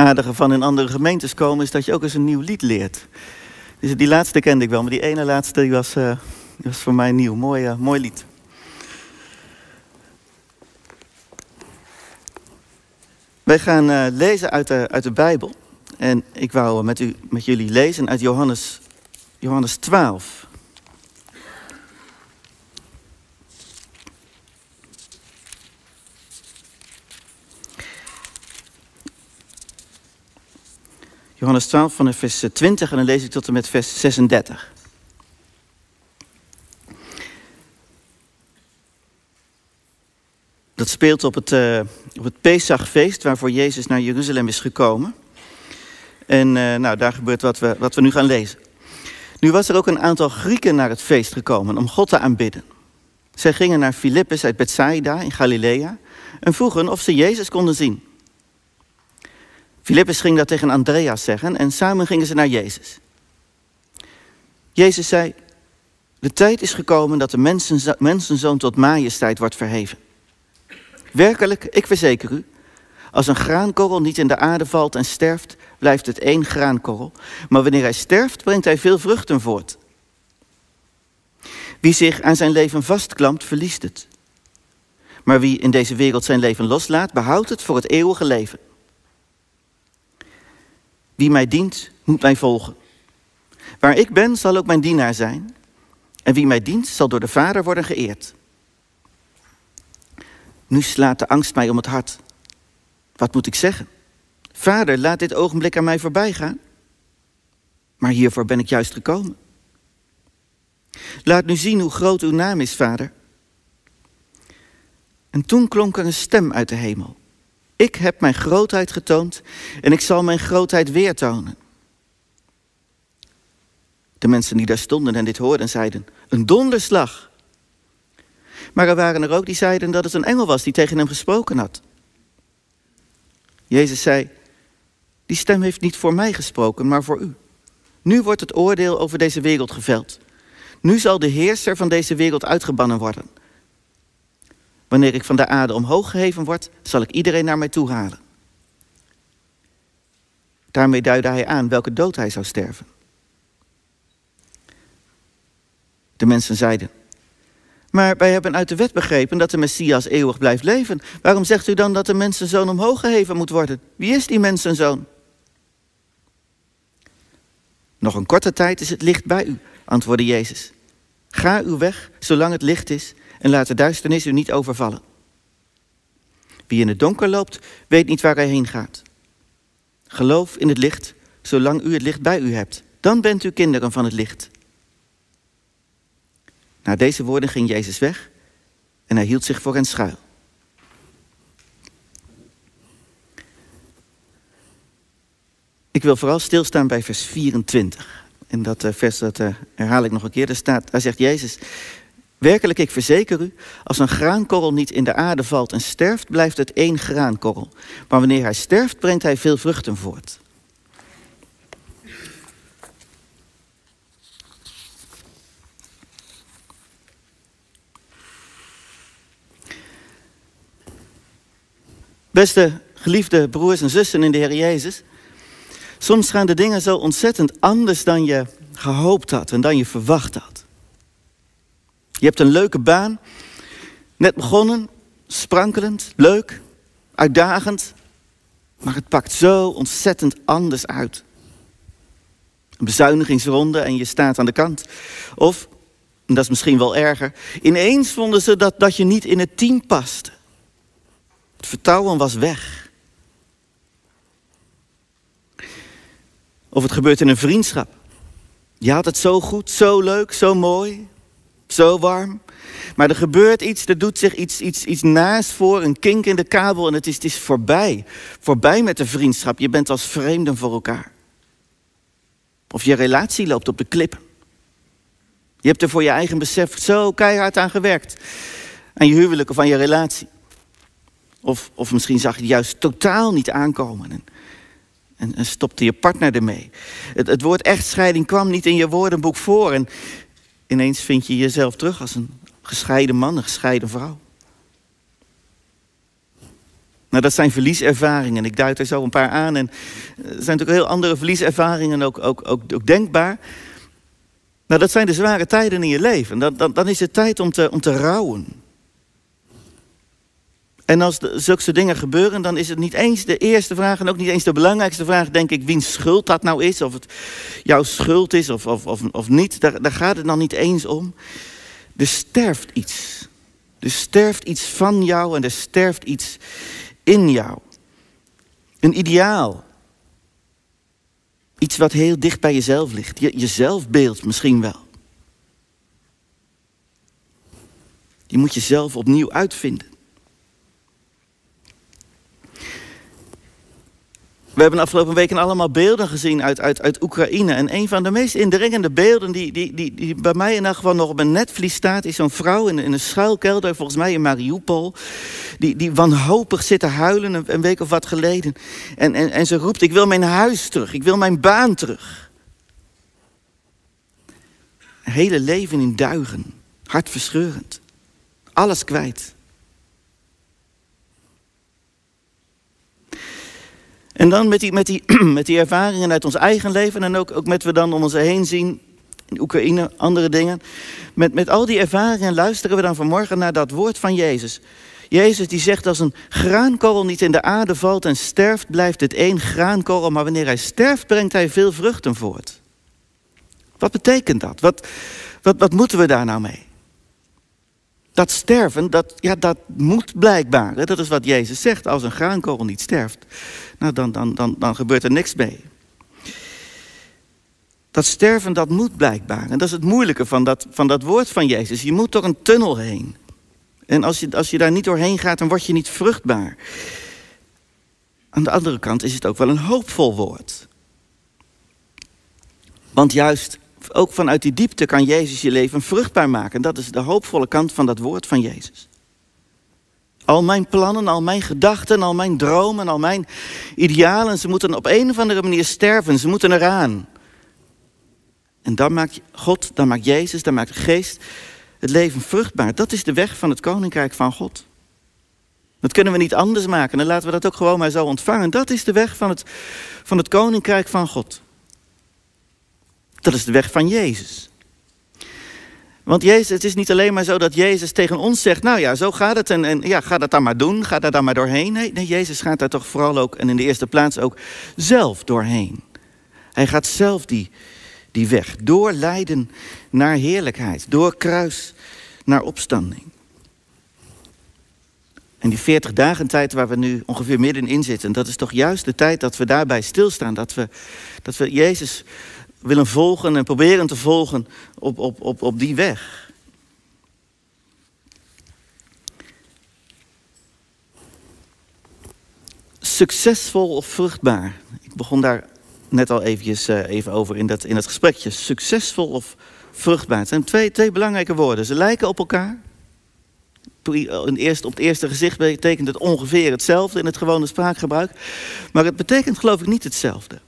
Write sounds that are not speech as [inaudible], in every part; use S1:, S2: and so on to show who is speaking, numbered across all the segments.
S1: aardige van in andere gemeentes komen, is dat je ook eens een nieuw lied leert. Dus die laatste kende ik wel, maar die ene laatste die was, uh, was voor mij nieuw. Mooi, uh, mooi lied. Wij gaan uh, lezen uit de, uit de Bijbel. En ik wou met, u, met jullie lezen uit Johannes, Johannes 12. Johannes 12 van vers 20 en dan lees ik tot en met vers 36. Dat speelt op het, uh, op het Pesachfeest waarvoor Jezus naar Jeruzalem is gekomen. En uh, nou, daar gebeurt wat we, wat we nu gaan lezen. Nu was er ook een aantal Grieken naar het feest gekomen om God te aanbidden. Zij gingen naar Filippus uit Bethsaida in Galilea en vroegen of ze Jezus konden zien. Filippus ging dat tegen Andreas zeggen en samen gingen ze naar Jezus. Jezus zei, de tijd is gekomen dat de mensen, mensenzoon tot majesteit wordt verheven. Werkelijk, ik verzeker u, als een graankorrel niet in de aarde valt en sterft, blijft het één graankorrel. Maar wanneer hij sterft, brengt hij veel vruchten voort. Wie zich aan zijn leven vastklampt, verliest het. Maar wie in deze wereld zijn leven loslaat, behoudt het voor het eeuwige leven. Wie mij dient, moet mij volgen. Waar ik ben, zal ook mijn dienaar zijn. En wie mij dient, zal door de Vader worden geëerd. Nu slaat de angst mij om het hart. Wat moet ik zeggen? Vader, laat dit ogenblik aan mij voorbij gaan. Maar hiervoor ben ik juist gekomen. Laat nu zien hoe groot uw naam is, vader. En toen klonk er een stem uit de hemel. Ik heb mijn grootheid getoond en ik zal mijn grootheid weer tonen. De mensen die daar stonden en dit hoorden zeiden, een donderslag. Maar er waren er ook die zeiden dat het een engel was die tegen hem gesproken had. Jezus zei, die stem heeft niet voor mij gesproken, maar voor u. Nu wordt het oordeel over deze wereld geveld. Nu zal de heerser van deze wereld uitgebannen worden. Wanneer ik van de aarde omhoog geheven word, zal ik iedereen naar mij toe halen. Daarmee duidde hij aan welke dood hij zou sterven. De mensen zeiden: Maar wij hebben uit de wet begrepen dat de Messias eeuwig blijft leven. Waarom zegt u dan dat de mensenzoon omhoog geheven moet worden? Wie is die mensenzoon? Nog een korte tijd is het licht bij u, antwoordde Jezus. Ga uw weg zolang het licht is en laat de duisternis u niet overvallen. Wie in het donker loopt, weet niet waar hij heen gaat. Geloof in het licht, zolang u het licht bij u hebt. Dan bent u kinderen van het licht. Na deze woorden ging Jezus weg en hij hield zich voor hen schuil. Ik wil vooral stilstaan bij vers 24. En dat eh, vers dat, uh, herhaal ik nog een keer. Daar, staat, daar zegt Jezus, Werkelijk, ik verzeker u, als een graankorrel niet in de aarde valt en sterft, blijft het één graankorrel. Maar wanneer hij sterft, brengt hij veel vruchten voort. Beste geliefde broers en zussen in de Heer Jezus, soms gaan de dingen zo ontzettend anders dan je gehoopt had en dan je verwacht had. Je hebt een leuke baan, net begonnen, sprankelend, leuk, uitdagend, maar het pakt zo ontzettend anders uit. Een bezuinigingsronde en je staat aan de kant. Of, en dat is misschien wel erger, ineens vonden ze dat, dat je niet in het team paste. Het vertrouwen was weg. Of het gebeurt in een vriendschap. Je had het zo goed, zo leuk, zo mooi. Zo warm. Maar er gebeurt iets, er doet zich iets, iets, iets naast voor, een kink in de kabel en het is, het is voorbij. Voorbij met de vriendschap. Je bent als vreemden voor elkaar. Of je relatie loopt op de klippen. Je hebt er voor je eigen besef zo keihard aan gewerkt. Aan je huwelijk of aan je relatie. Of, of misschien zag je het juist totaal niet aankomen. En, en, en stopte je partner ermee. Het, het woord echtscheiding kwam niet in je woordenboek voor. En ineens vind je jezelf terug als een gescheiden man, een gescheiden vrouw. Nou, dat zijn verlieservaringen. Ik duid er zo een paar aan. En er zijn natuurlijk heel andere verlieservaringen ook, ook, ook, ook denkbaar. Nou, dat zijn de zware tijden in je leven. Dan, dan, dan is het tijd om te, om te rouwen. En als de, zulke dingen gebeuren, dan is het niet eens de eerste vraag en ook niet eens de belangrijkste vraag, denk ik, wiens schuld dat nou is. Of het jouw schuld is of, of, of, of niet. Daar, daar gaat het dan niet eens om. Er sterft iets. Er sterft iets van jou en er sterft iets in jou. Een ideaal. Iets wat heel dicht bij jezelf ligt. Je, jezelfbeeld misschien wel. Die moet je zelf opnieuw uitvinden. We hebben afgelopen weken allemaal beelden gezien uit, uit, uit Oekraïne. En een van de meest indringende beelden die, die, die, die bij mij in elk geval nog op een netvlies staat... is zo'n vrouw in, in een schuilkelder, volgens mij in Mariupol... die, die wanhopig zit te huilen een, een week of wat geleden. En, en, en ze roept, ik wil mijn huis terug, ik wil mijn baan terug. Hele leven in duigen, hartverscheurend. Alles kwijt. En dan met die, met, die, [clears throat] met die ervaringen uit ons eigen leven en ook, ook met we dan om ons heen zien, in Oekraïne, andere dingen. Met, met al die ervaringen luisteren we dan vanmorgen naar dat woord van Jezus. Jezus die zegt als een graankorrel niet in de aarde valt en sterft, blijft het één graankorrel. Maar wanneer hij sterft, brengt hij veel vruchten voort. Wat betekent dat? Wat, wat, wat moeten we daar nou mee? Dat sterven, dat, ja, dat moet blijkbaar. Dat is wat Jezus zegt. Als een graankorrel niet sterft, nou, dan, dan, dan, dan gebeurt er niks mee. Dat sterven, dat moet blijkbaar. En dat is het moeilijke van dat, van dat woord van Jezus. Je moet door een tunnel heen. En als je, als je daar niet doorheen gaat, dan word je niet vruchtbaar. Aan de andere kant is het ook wel een hoopvol woord. Want juist ook vanuit die diepte kan Jezus je leven vruchtbaar maken. Dat is de hoopvolle kant van dat woord van Jezus. Al mijn plannen, al mijn gedachten, al mijn dromen, al mijn idealen, ze moeten op een of andere manier sterven. Ze moeten eraan. En dan maakt God, dan maakt Jezus, dan maakt de Geest het leven vruchtbaar. Dat is de weg van het koninkrijk van God. Dat kunnen we niet anders maken. Dan laten we dat ook gewoon maar zo ontvangen. Dat is de weg van het, van het koninkrijk van God. Dat is de weg van Jezus. Want Jezus, het is niet alleen maar zo dat Jezus tegen ons zegt: Nou ja, zo gaat het en, en ja, ga dat dan maar doen, ga daar dan maar doorheen. Nee, nee, Jezus gaat daar toch vooral ook en in de eerste plaats ook zelf doorheen. Hij gaat zelf die, die weg, door lijden naar heerlijkheid, door kruis naar opstanding. En die 40 dagen tijd waar we nu ongeveer middenin zitten, dat is toch juist de tijd dat we daarbij stilstaan. Dat we, dat we Jezus willen volgen en proberen te volgen op, op, op, op die weg. Succesvol of vruchtbaar? Ik begon daar net al eventjes, uh, even over in dat, in dat gesprekje. Succesvol of vruchtbaar? Het zijn twee, twee belangrijke woorden. Ze lijken op elkaar. Eerst, op het eerste gezicht betekent het ongeveer hetzelfde in het gewone spraakgebruik. Maar het betekent geloof ik niet hetzelfde.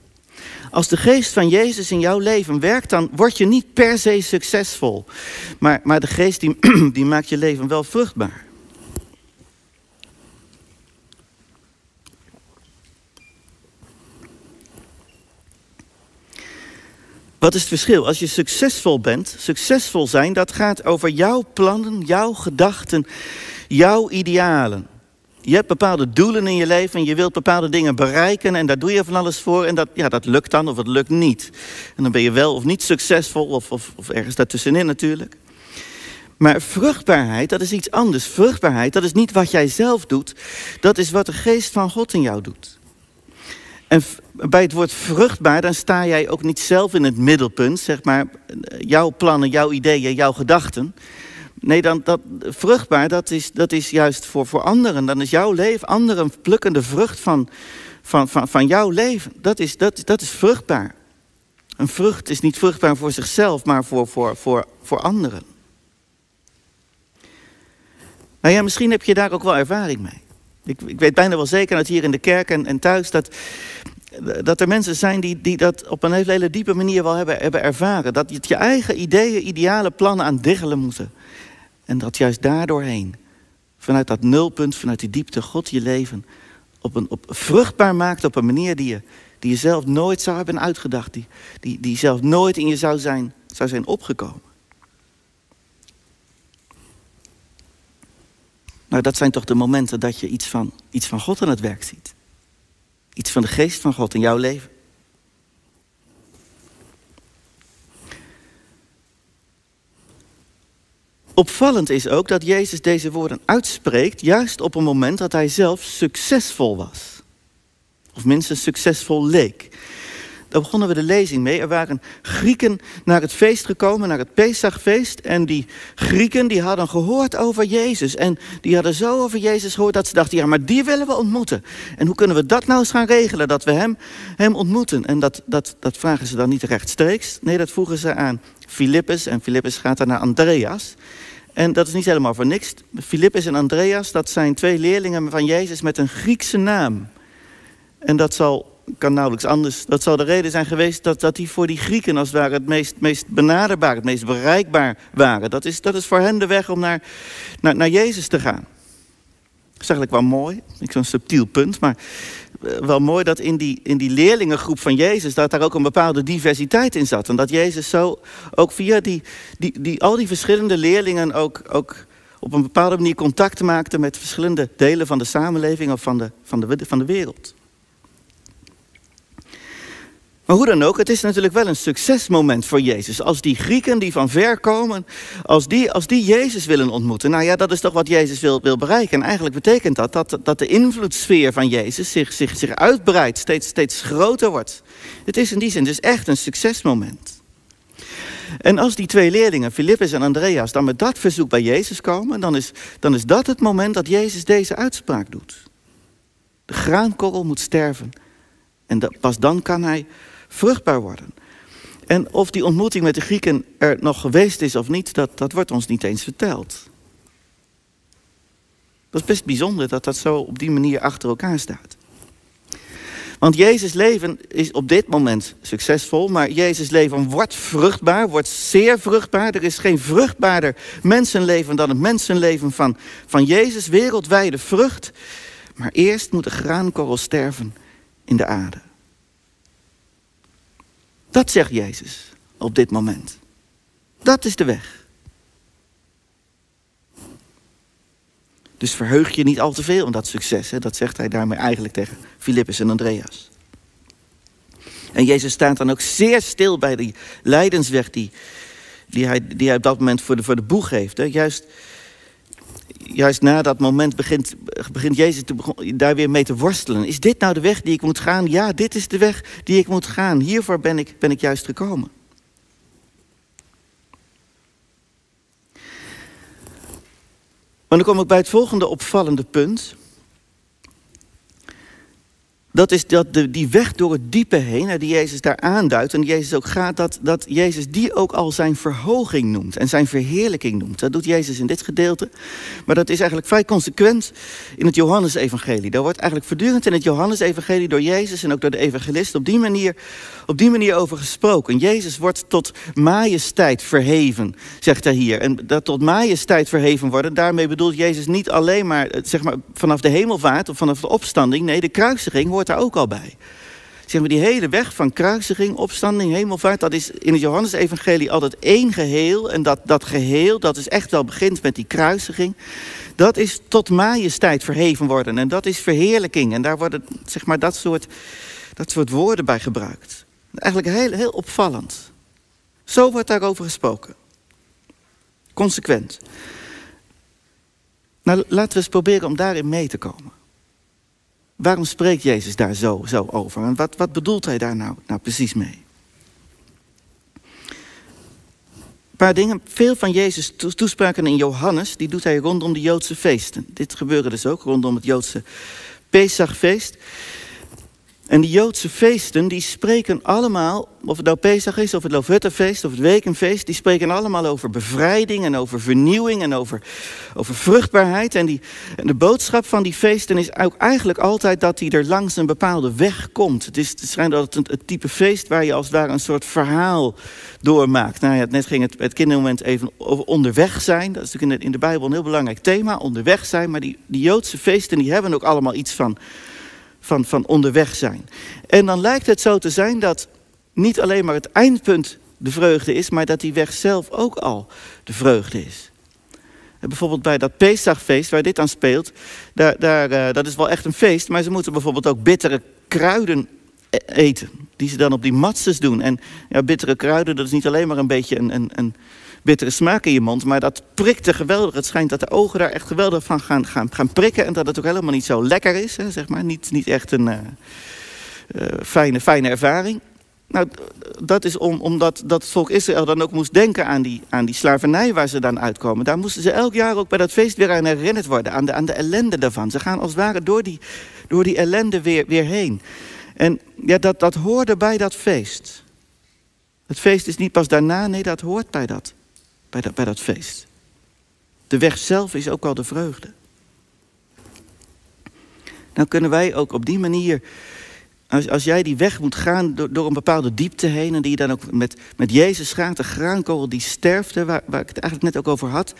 S1: Als de geest van Jezus in jouw leven werkt, dan word je niet per se succesvol. Maar, maar de geest die, [clears throat] die maakt je leven wel vruchtbaar. Wat is het verschil? Als je succesvol bent, succesvol zijn, dat gaat over jouw plannen, jouw gedachten, jouw idealen. Je hebt bepaalde doelen in je leven en je wilt bepaalde dingen bereiken en daar doe je van alles voor en dat, ja, dat lukt dan of het lukt niet. En dan ben je wel of niet succesvol of, of, of ergens daartussenin natuurlijk. Maar vruchtbaarheid, dat is iets anders. Vruchtbaarheid, dat is niet wat jij zelf doet, dat is wat de geest van God in jou doet. En bij het woord vruchtbaar, dan sta jij ook niet zelf in het middelpunt, zeg maar, jouw plannen, jouw ideeën, jouw gedachten. Nee, dan, dat, vruchtbaar, dat is, dat is juist voor, voor anderen. Dan is jouw leven, anderen plukken de vrucht van, van, van, van jouw leven. Dat is, dat, dat is vruchtbaar. Een vrucht is niet vruchtbaar voor zichzelf, maar voor, voor, voor, voor anderen. Nou misschien heb je daar ook wel ervaring mee. Ik, ik weet bijna wel zeker dat hier in de kerk en, en thuis dat, dat er mensen zijn die, die dat op een hele, diepe manier wel hebben, hebben ervaren. Dat je je eigen ideeën, ideale plannen aan diggelen moeten. En dat juist daardoorheen, vanuit dat nulpunt, vanuit die diepte, God je leven op een, op, vruchtbaar maakt op een manier die je, die je zelf nooit zou hebben uitgedacht. Die, die, die zelf nooit in je zou zijn, zou zijn opgekomen. Nou, dat zijn toch de momenten dat je iets van, iets van God aan het werk ziet. Iets van de geest van God in jouw leven. Opvallend is ook dat Jezus deze woorden uitspreekt juist op een moment dat hij zelf succesvol was. Of minstens succesvol leek. Daar begonnen we de lezing mee. Er waren Grieken naar het feest gekomen, naar het Pesachfeest. En die Grieken die hadden gehoord over Jezus. En die hadden zo over Jezus gehoord dat ze dachten, ja, maar die willen we ontmoeten. En hoe kunnen we dat nou eens gaan regelen, dat we hem, hem ontmoeten? En dat, dat, dat vragen ze dan niet rechtstreeks. Nee, dat vroegen ze aan Filippus. En Filippus gaat dan naar Andreas. En dat is niet helemaal voor niks. Filippus en Andreas, dat zijn twee leerlingen van Jezus met een Griekse naam. En dat zal kan nauwelijks anders. Dat zal de reden zijn geweest dat, dat die voor die Grieken als het ware het meest, meest benaderbaar, het meest bereikbaar waren. Dat is, dat is voor hen de weg om naar, naar, naar Jezus te gaan. Is eigenlijk wel mooi. Ik zo'n subtiel punt, maar eh, wel mooi dat in die, in die leerlingengroep van Jezus, dat daar ook een bepaalde diversiteit in zat. En dat Jezus zo ook via die, die, die, al die verschillende leerlingen ook, ook op een bepaalde manier contact maakte met verschillende delen van de samenleving of van de, van de, van de wereld. Maar hoe dan ook, het is natuurlijk wel een succesmoment voor Jezus. Als die Grieken die van ver komen, als die, als die Jezus willen ontmoeten. Nou ja, dat is toch wat Jezus wil, wil bereiken. En eigenlijk betekent dat, dat dat de invloedssfeer van Jezus zich, zich, zich uitbreidt, steeds, steeds groter wordt. Het is in die zin dus echt een succesmoment. En als die twee leerlingen, Filippus en Andreas, dan met dat verzoek bij Jezus komen, dan is, dan is dat het moment dat Jezus deze uitspraak doet. De graankorrel moet sterven. En pas dan kan hij vruchtbaar worden. En of die ontmoeting met de Grieken er nog geweest is of niet, dat, dat wordt ons niet eens verteld. Dat is best bijzonder dat dat zo op die manier achter elkaar staat. Want Jezus' leven is op dit moment succesvol, maar Jezus' leven wordt vruchtbaar, wordt zeer vruchtbaar. Er is geen vruchtbaarder mensenleven dan het mensenleven van, van Jezus, wereldwijde vrucht. Maar eerst moet de graankorrel sterven in de aarde. Dat zegt Jezus op dit moment. Dat is de weg. Dus verheug je niet al te veel in dat succes. Hè? Dat zegt hij daarmee eigenlijk tegen Filippus en Andreas. En Jezus staat dan ook zeer stil bij die lijdensweg die, die, hij, die hij op dat moment voor de, voor de boeg heeft. Hè? Juist juist na dat moment begint, begint Jezus te, daar weer mee te worstelen. Is dit nou de weg die ik moet gaan? Ja, dit is de weg die ik moet gaan. Hiervoor ben ik, ben ik juist gekomen. Maar dan kom ik bij het volgende opvallende punt. Dat is dat de, die weg door het diepe heen, die Jezus daar aanduidt en die Jezus ook gaat, dat, dat Jezus die ook al zijn verhoging noemt en zijn verheerlijking noemt. Dat doet Jezus in dit gedeelte, maar dat is eigenlijk vrij consequent in het Johannesevangelie. Daar wordt eigenlijk voortdurend in het Johannesevangelie door Jezus en ook door de evangelist op die manier, op die manier over gesproken. Jezus wordt tot majesteit verheven, zegt hij hier. En dat tot majesteit verheven worden, daarmee bedoelt Jezus niet alleen maar, zeg maar vanaf de hemelvaart of vanaf de opstanding. Nee, de kruisiging hoort daar ook al bij. Zeg maar, die hele weg van kruisiging, opstanding, hemelvaart, dat is in het Johannesevangelie altijd één geheel. En dat, dat geheel, dat is echt wel begint met die kruisiging. Dat is tot majesteit verheven worden. En dat is verheerlijking. En daar worden, zeg maar, dat soort, dat soort woorden bij gebruikt. Eigenlijk heel, heel opvallend. Zo wordt daarover gesproken. Consequent. Nou, laten we eens proberen om daarin mee te komen. Waarom spreekt Jezus daar zo, zo over? En wat, wat bedoelt hij daar nou, nou precies mee? Een paar dingen. Veel van Jezus' toespraken in Johannes, die doet hij rondom de Joodse feesten. Dit gebeurde dus ook rondom het Joodse Pesachfeest. En die Joodse feesten, die spreken allemaal, of het nou Pesach is, of het Lofuttefeest, of het Wekenfeest, die spreken allemaal over bevrijding en over vernieuwing en over, over vruchtbaarheid. En, die, en de boodschap van die feesten is ook eigenlijk altijd dat hij er langs een bepaalde weg komt. Het, is, het schijnt altijd het, type feest waar je als het ware een soort verhaal doormaakt. Nou ja, net ging het, het kindermoment even over onderweg zijn. Dat is natuurlijk in de, in de Bijbel een heel belangrijk thema, onderweg zijn. Maar die, die Joodse feesten die hebben ook allemaal iets van van, van onderweg zijn. En dan lijkt het zo te zijn dat niet alleen maar het eindpunt de vreugde is, maar dat die weg zelf ook al de vreugde is. En bijvoorbeeld bij dat Pesachfeest waar dit aan speelt, daar, daar, uh, dat is wel echt een feest, maar ze moeten bijvoorbeeld ook bittere kruiden e-, eten, die ze dan op die matzes doen. En ja, bittere kruiden, dat is niet alleen maar een beetje een, een, een bittere smaak in je mond, maar dat prikt er geweldig. Het schijnt dat de ogen daar echt geweldig van gaan, gaan, gaan prikken en dat het ook helemaal niet zo lekker is, hè, zeg maar. Niet, niet echt een uh, uh, fijne, fijne ervaring. Nou, dat is om, omdat dat volk Israël dan ook moest denken aan die, aan die slavernij waar ze dan uitkomen. Daar moesten ze elk jaar ook bij dat feest weer aan herinnerd worden, aan de, aan de ellende daarvan. Ze gaan als het ware door die, door die ellende weer, weer heen. En ja, dat, dat hoorde bij dat feest. Het feest is niet pas daarna, nee, dat hoort bij dat, bij dat, bij dat feest. De weg zelf is ook al de vreugde. Dan kunnen wij ook op die manier als, als jij die weg moet gaan door, door, een bepaalde diepte heen... en die je dan ook met, met Jezus gaat, de graankorrel die sterfte... Waar, waar ik het eigenlijk net ook over had...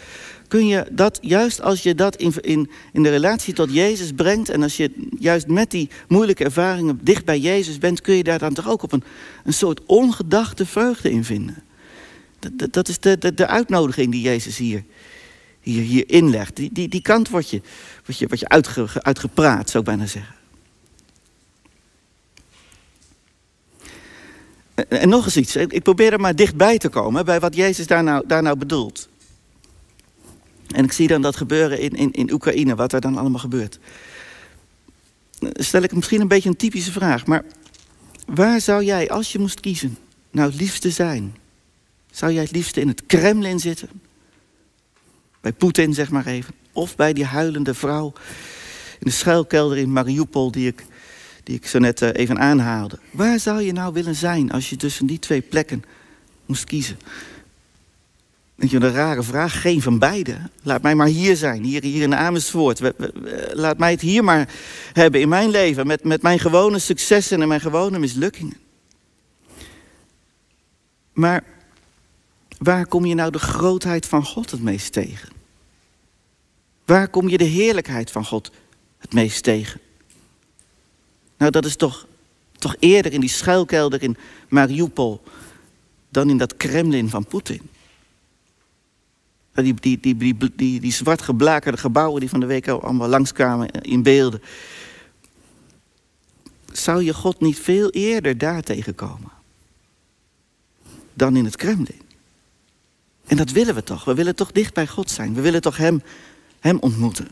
S1: kun je dat, juist als je dat in, in, in de relatie tot Jezus brengt... en als je juist met die moeilijke ervaringen dicht bij Jezus bent... kun je daar dan toch ook op een, een soort ongedachte vreugde in vinden. Dat, dat is de, de, de uitnodiging die Jezus hier, hier, hier inlegt. Die, die, die kant wordt je, wordt je, wordt je uitge, uitgepraat, zou ik bijna zeggen. En nog eens iets. Ik probeer er maar dichtbij te komen bij wat Jezus daar nou, daar nou bedoelt. En ik zie dan dat gebeuren in, in, in Oekraïne, wat er dan allemaal gebeurt. Stel ik misschien een beetje een typische vraag, maar waar zou jij, als je moest kiezen, nou het liefste zijn? Zou jij het liefste in het Kremlin zitten? Bij Poetin, zeg maar even. Of bij die huilende vrouw in de schuilkelder in Mariupol, die ik die ik zo net eh, even aanhaalde. Waar zou je nou willen zijn als je tussen die twee plekken moest kiezen? Denk je, een rare vraag. Geen van beide. Laat mij maar hier zijn, hier, hier in Amersfoort. Laat mij het hier maar hebben in mijn leven. Met, met mijn gewone successen en mijn gewone mislukkingen. Maar waar kom je nou de grootheid van God het meest tegen? Waar kom je de heerlijkheid van God het meest tegen? Nou, dat is toch, toch eerder in die schuilkelder in Mariupol dan in dat Kremlin van Poetin. Die, die, die, die, die, die zwart geblakerde gebouwen die van de week allemaal langskwamen in beelden. Zou je God niet veel eerder daar tegenkomen dan in het Kremlin? En dat willen we toch. We willen toch dicht bij God zijn. We willen toch Hem, hem ontmoeten.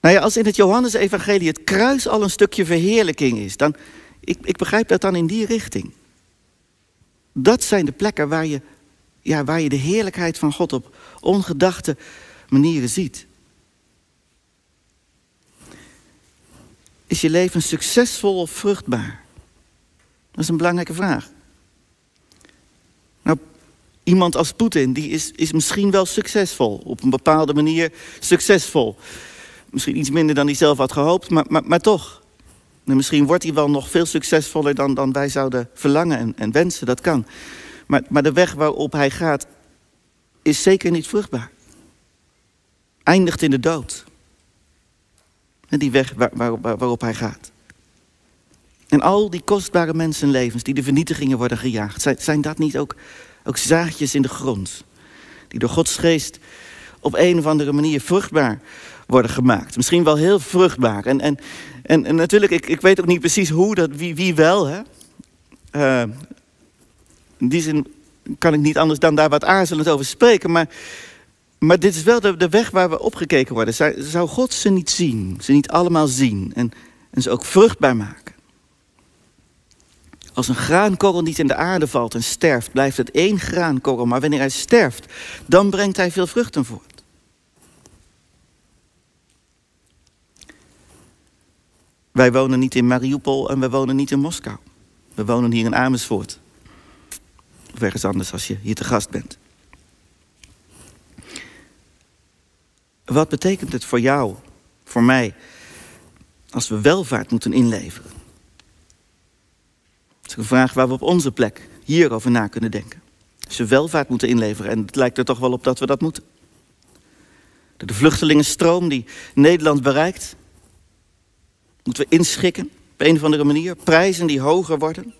S1: Nou ja, als in het Johannesevangelie het kruis al een stukje verheerlijking is, dan, ik, ik begrijp dat dan in die richting. Dat zijn de plekken waar je, ja, waar je de heerlijkheid van God op ongedachte manieren ziet. Is je leven succesvol of vruchtbaar? Dat is een belangrijke vraag. Iemand als Poetin, die is, is misschien wel succesvol. Op een bepaalde manier succesvol. Misschien iets minder dan hij zelf had gehoopt, maar, maar, maar toch. En misschien wordt hij wel nog veel succesvoller dan, dan wij zouden verlangen en, en wensen, dat kan. Maar, maar de weg waarop hij gaat is zeker niet vruchtbaar. Eindigt in de dood. En die weg waar, waarop hij gaat. En al die kostbare mensenlevens die de vernietigingen worden gejaagd, zijn, zijn dat niet ook, ook zaadjes in de grond? Die door Gods geest op een of andere manier vruchtbaar worden gemaakt. Misschien wel heel vruchtbaar. En, en, en, natuurlijk, ik, ik weet ook niet precies hoe, dat, wie, wie wel. Hè? Uh, in die zin kan ik niet anders dan daar wat aarzelend over spreken. Maar, maar dit is wel de, de weg waar we opgekeken worden. Zou, zou God ze niet zien? Ze niet allemaal zien? En, en ze ook vruchtbaar maken? Als een graankorrel niet in de aarde valt en sterft, blijft het één graankorrel. Maar wanneer hij sterft, dan brengt hij veel vruchten voort. Wij wonen niet in Mariupol en we wonen niet in Moskou. We wonen hier in Amersfoort. Of ergens anders als je hier te gast bent. Wat betekent het voor jou, voor mij, als we welvaart moeten inleveren? Een vraag waar we op onze plek hierover na kunnen denken. We welvaart moeten inleveren, en het lijkt er toch wel op dat we dat moeten. De vluchtelingenstroom die Nederland bereikt, Moeten we inschikken op een of andere manier? Prijzen die hoger worden?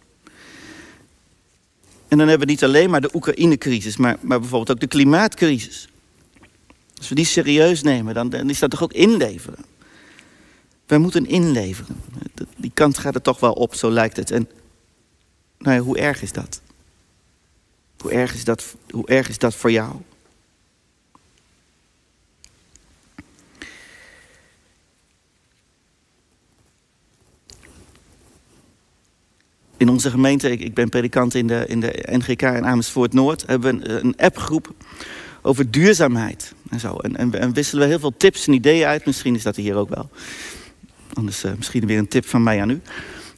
S1: En dan hebben we niet alleen maar de Oekraïne-crisis, maar, maar bijvoorbeeld ook de klimaatcrisis. Als we die serieus nemen, dan, dan is dat toch ook inleveren. Wij moeten inleveren. Die kant gaat er toch wel op, zo lijkt het. En nou ja, hoe erg is dat? Hoe erg is dat, hoe erg is dat voor jou? In onze gemeente, ik, ben predikant in de, in de NGK in Amersfoort Noord, hebben we een, appgroep over duurzaamheid en zo. En, en, en, wisselen we heel veel tips en ideeën uit. Misschien is dat hier ook wel. Anders uh, misschien weer een tip van mij aan u.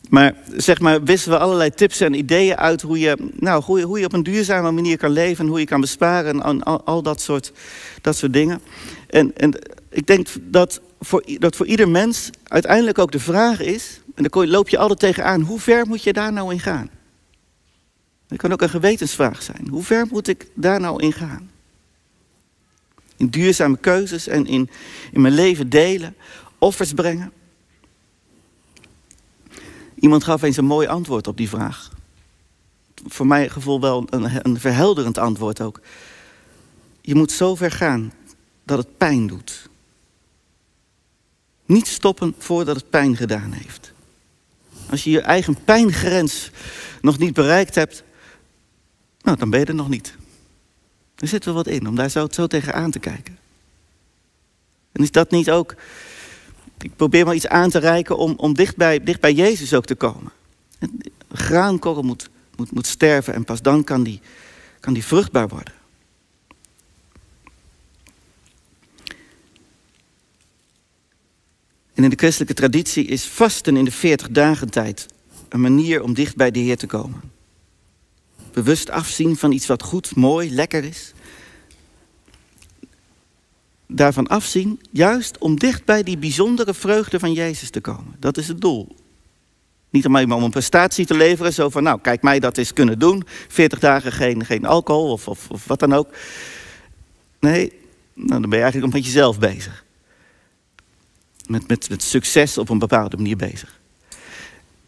S1: Maar zeg maar, wisselen we allerlei tips en ideeën uit hoe je, nou, hoe je, hoe je op een duurzame manier kan leven, en hoe je kan besparen en al, dat, soort, dat soort dingen. En, en ik denk dat voor, dat voor ieder mens uiteindelijk ook de vraag is, en dan loop je altijd tegenaan, hoe ver moet je daar nou in gaan? Dat kan ook een gewetensvraag zijn. Hoe ver moet ik daar nou in gaan? In duurzame keuzes en in, in mijn leven delen, offers brengen. Iemand gaf eens een mooi antwoord op die vraag. Voor mijn gevoel wel een, een verhelderend antwoord ook. Je moet zo ver gaan dat het pijn doet. Niet stoppen voordat het pijn gedaan heeft. Als je je eigen pijngrens nog niet bereikt hebt, nou, dan ben je er nog niet. Er zit wel wat in om daar zo, zo tegenaan te kijken. En is dat niet ook ik probeer maar iets aan te reiken om, om dicht, bij, Jezus ook te komen. Een graankorrel moet, moet, moet sterven en pas dan kan die, kan die vruchtbaar worden. En in de christelijke traditie is vasten in de 40 dagen tijd een manier om dicht bij de Heer te komen. Bewust afzien van iets wat goed, mooi, lekker is daarvan afzien, juist om dicht bij die bijzondere vreugde van Jezus te komen. Dat is het doel. Niet alleen maar om een prestatie te leveren, zo van, nou, kijk mij dat eens kunnen doen. 40 dagen geen, geen alcohol of, of, of wat dan ook. Nee, nou, dan ben je eigenlijk met jezelf bezig. Met, met, met succes op een bepaalde manier bezig.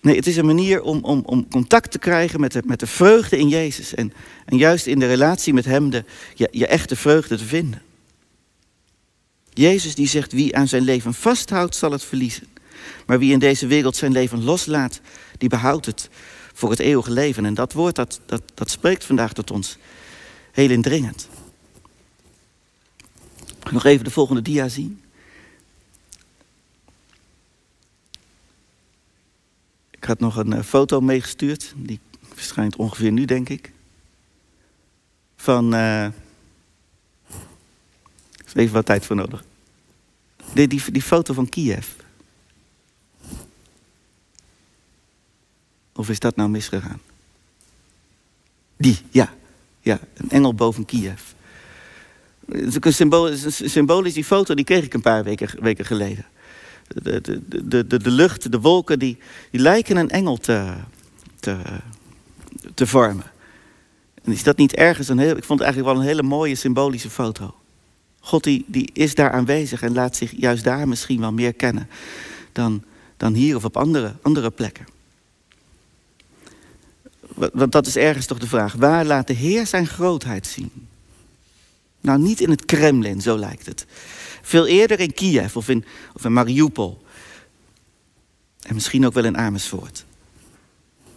S1: Nee, het is een manier om, om, om contact te krijgen met de, met de vreugde in Jezus. En, en juist in de relatie met Hem de, je, je echte vreugde te vinden. Jezus die zegt, wie aan zijn leven vasthoudt, zal het verliezen. Maar wie in deze wereld zijn leven loslaat, die behoudt het voor het eeuwige leven. En dat woord, dat, dat, dat spreekt vandaag tot ons heel indringend. Nog even de volgende dia zien. Ik had nog een eh, foto meegestuurd. Die verschijnt ongeveer nu, denk ik. Van... Uh, even wat tijd voor nodig. Die, die, die foto van Kiev. Of is dat nou misgegaan? Die, ja. Ja, een engel boven Kiev. Het is een symbolisch, die foto, die kreeg ik een paar weken, weken geleden. De, de, de, de, de lucht, de wolken, die, die lijken een engel te, te, te vormen. En is dat niet ergens een heel... Ik vond het eigenlijk wel een hele mooie symbolische foto. God die, is daar aanwezig en laat zich juist daar misschien wel meer kennen dan, dan hier of op andere, andere plekken. Want dat is ergens toch de vraag. Waar laat de Heer zijn grootheid zien? Nou, niet in het Kremlin, zo lijkt het. Veel eerder in Kiev of in, of in Mariupol. En misschien ook wel in Amersfoort.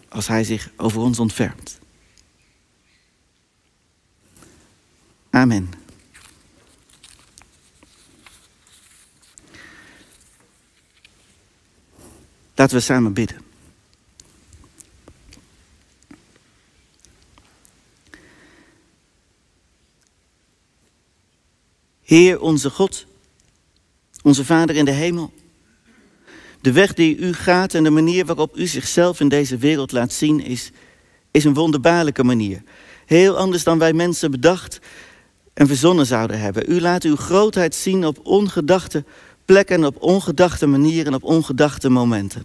S1: Als hij zich over ons ontfermt. Amen. Laten we samen bidden. Heer onze God, onze Vader in de hemel. De weg die u gaat en de manier waarop u zichzelf in deze wereld laat zien is, is een wonderbaarlijke manier. Heel anders dan wij mensen bedacht en verzonnen zouden hebben. U laat uw grootheid zien op ongedachte plekken, op ongedachte manieren, op ongedachte momenten.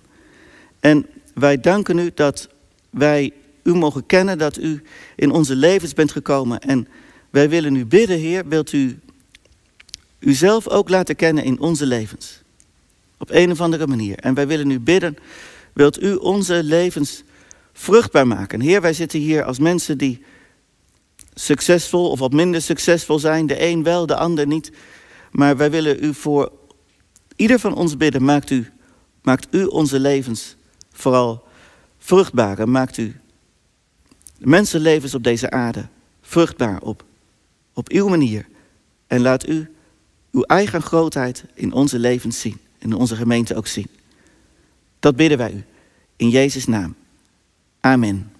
S1: En wij danken u dat wij u mogen kennen, dat u in onze levens bent gekomen. En wij willen u bidden, Heer, wilt u uzelf ook laten kennen in onze levens. Op een of andere manier. En wij willen nu bidden, wilt u onze levens vruchtbaar maken? Heer, wij zitten hier als mensen die succesvol of wat minder succesvol zijn. De een wel, de ander niet. Maar wij willen u voor ieder van ons bidden. Maakt u, maakt u onze levens vooral vruchtbaar. En maakt u mensenlevens op deze aarde vruchtbaar op, op uw manier. En laat u uw eigen grootheid in onze levens zien. In onze gemeente ook zien. Dat bidden wij u. In Jezus' naam. Amen.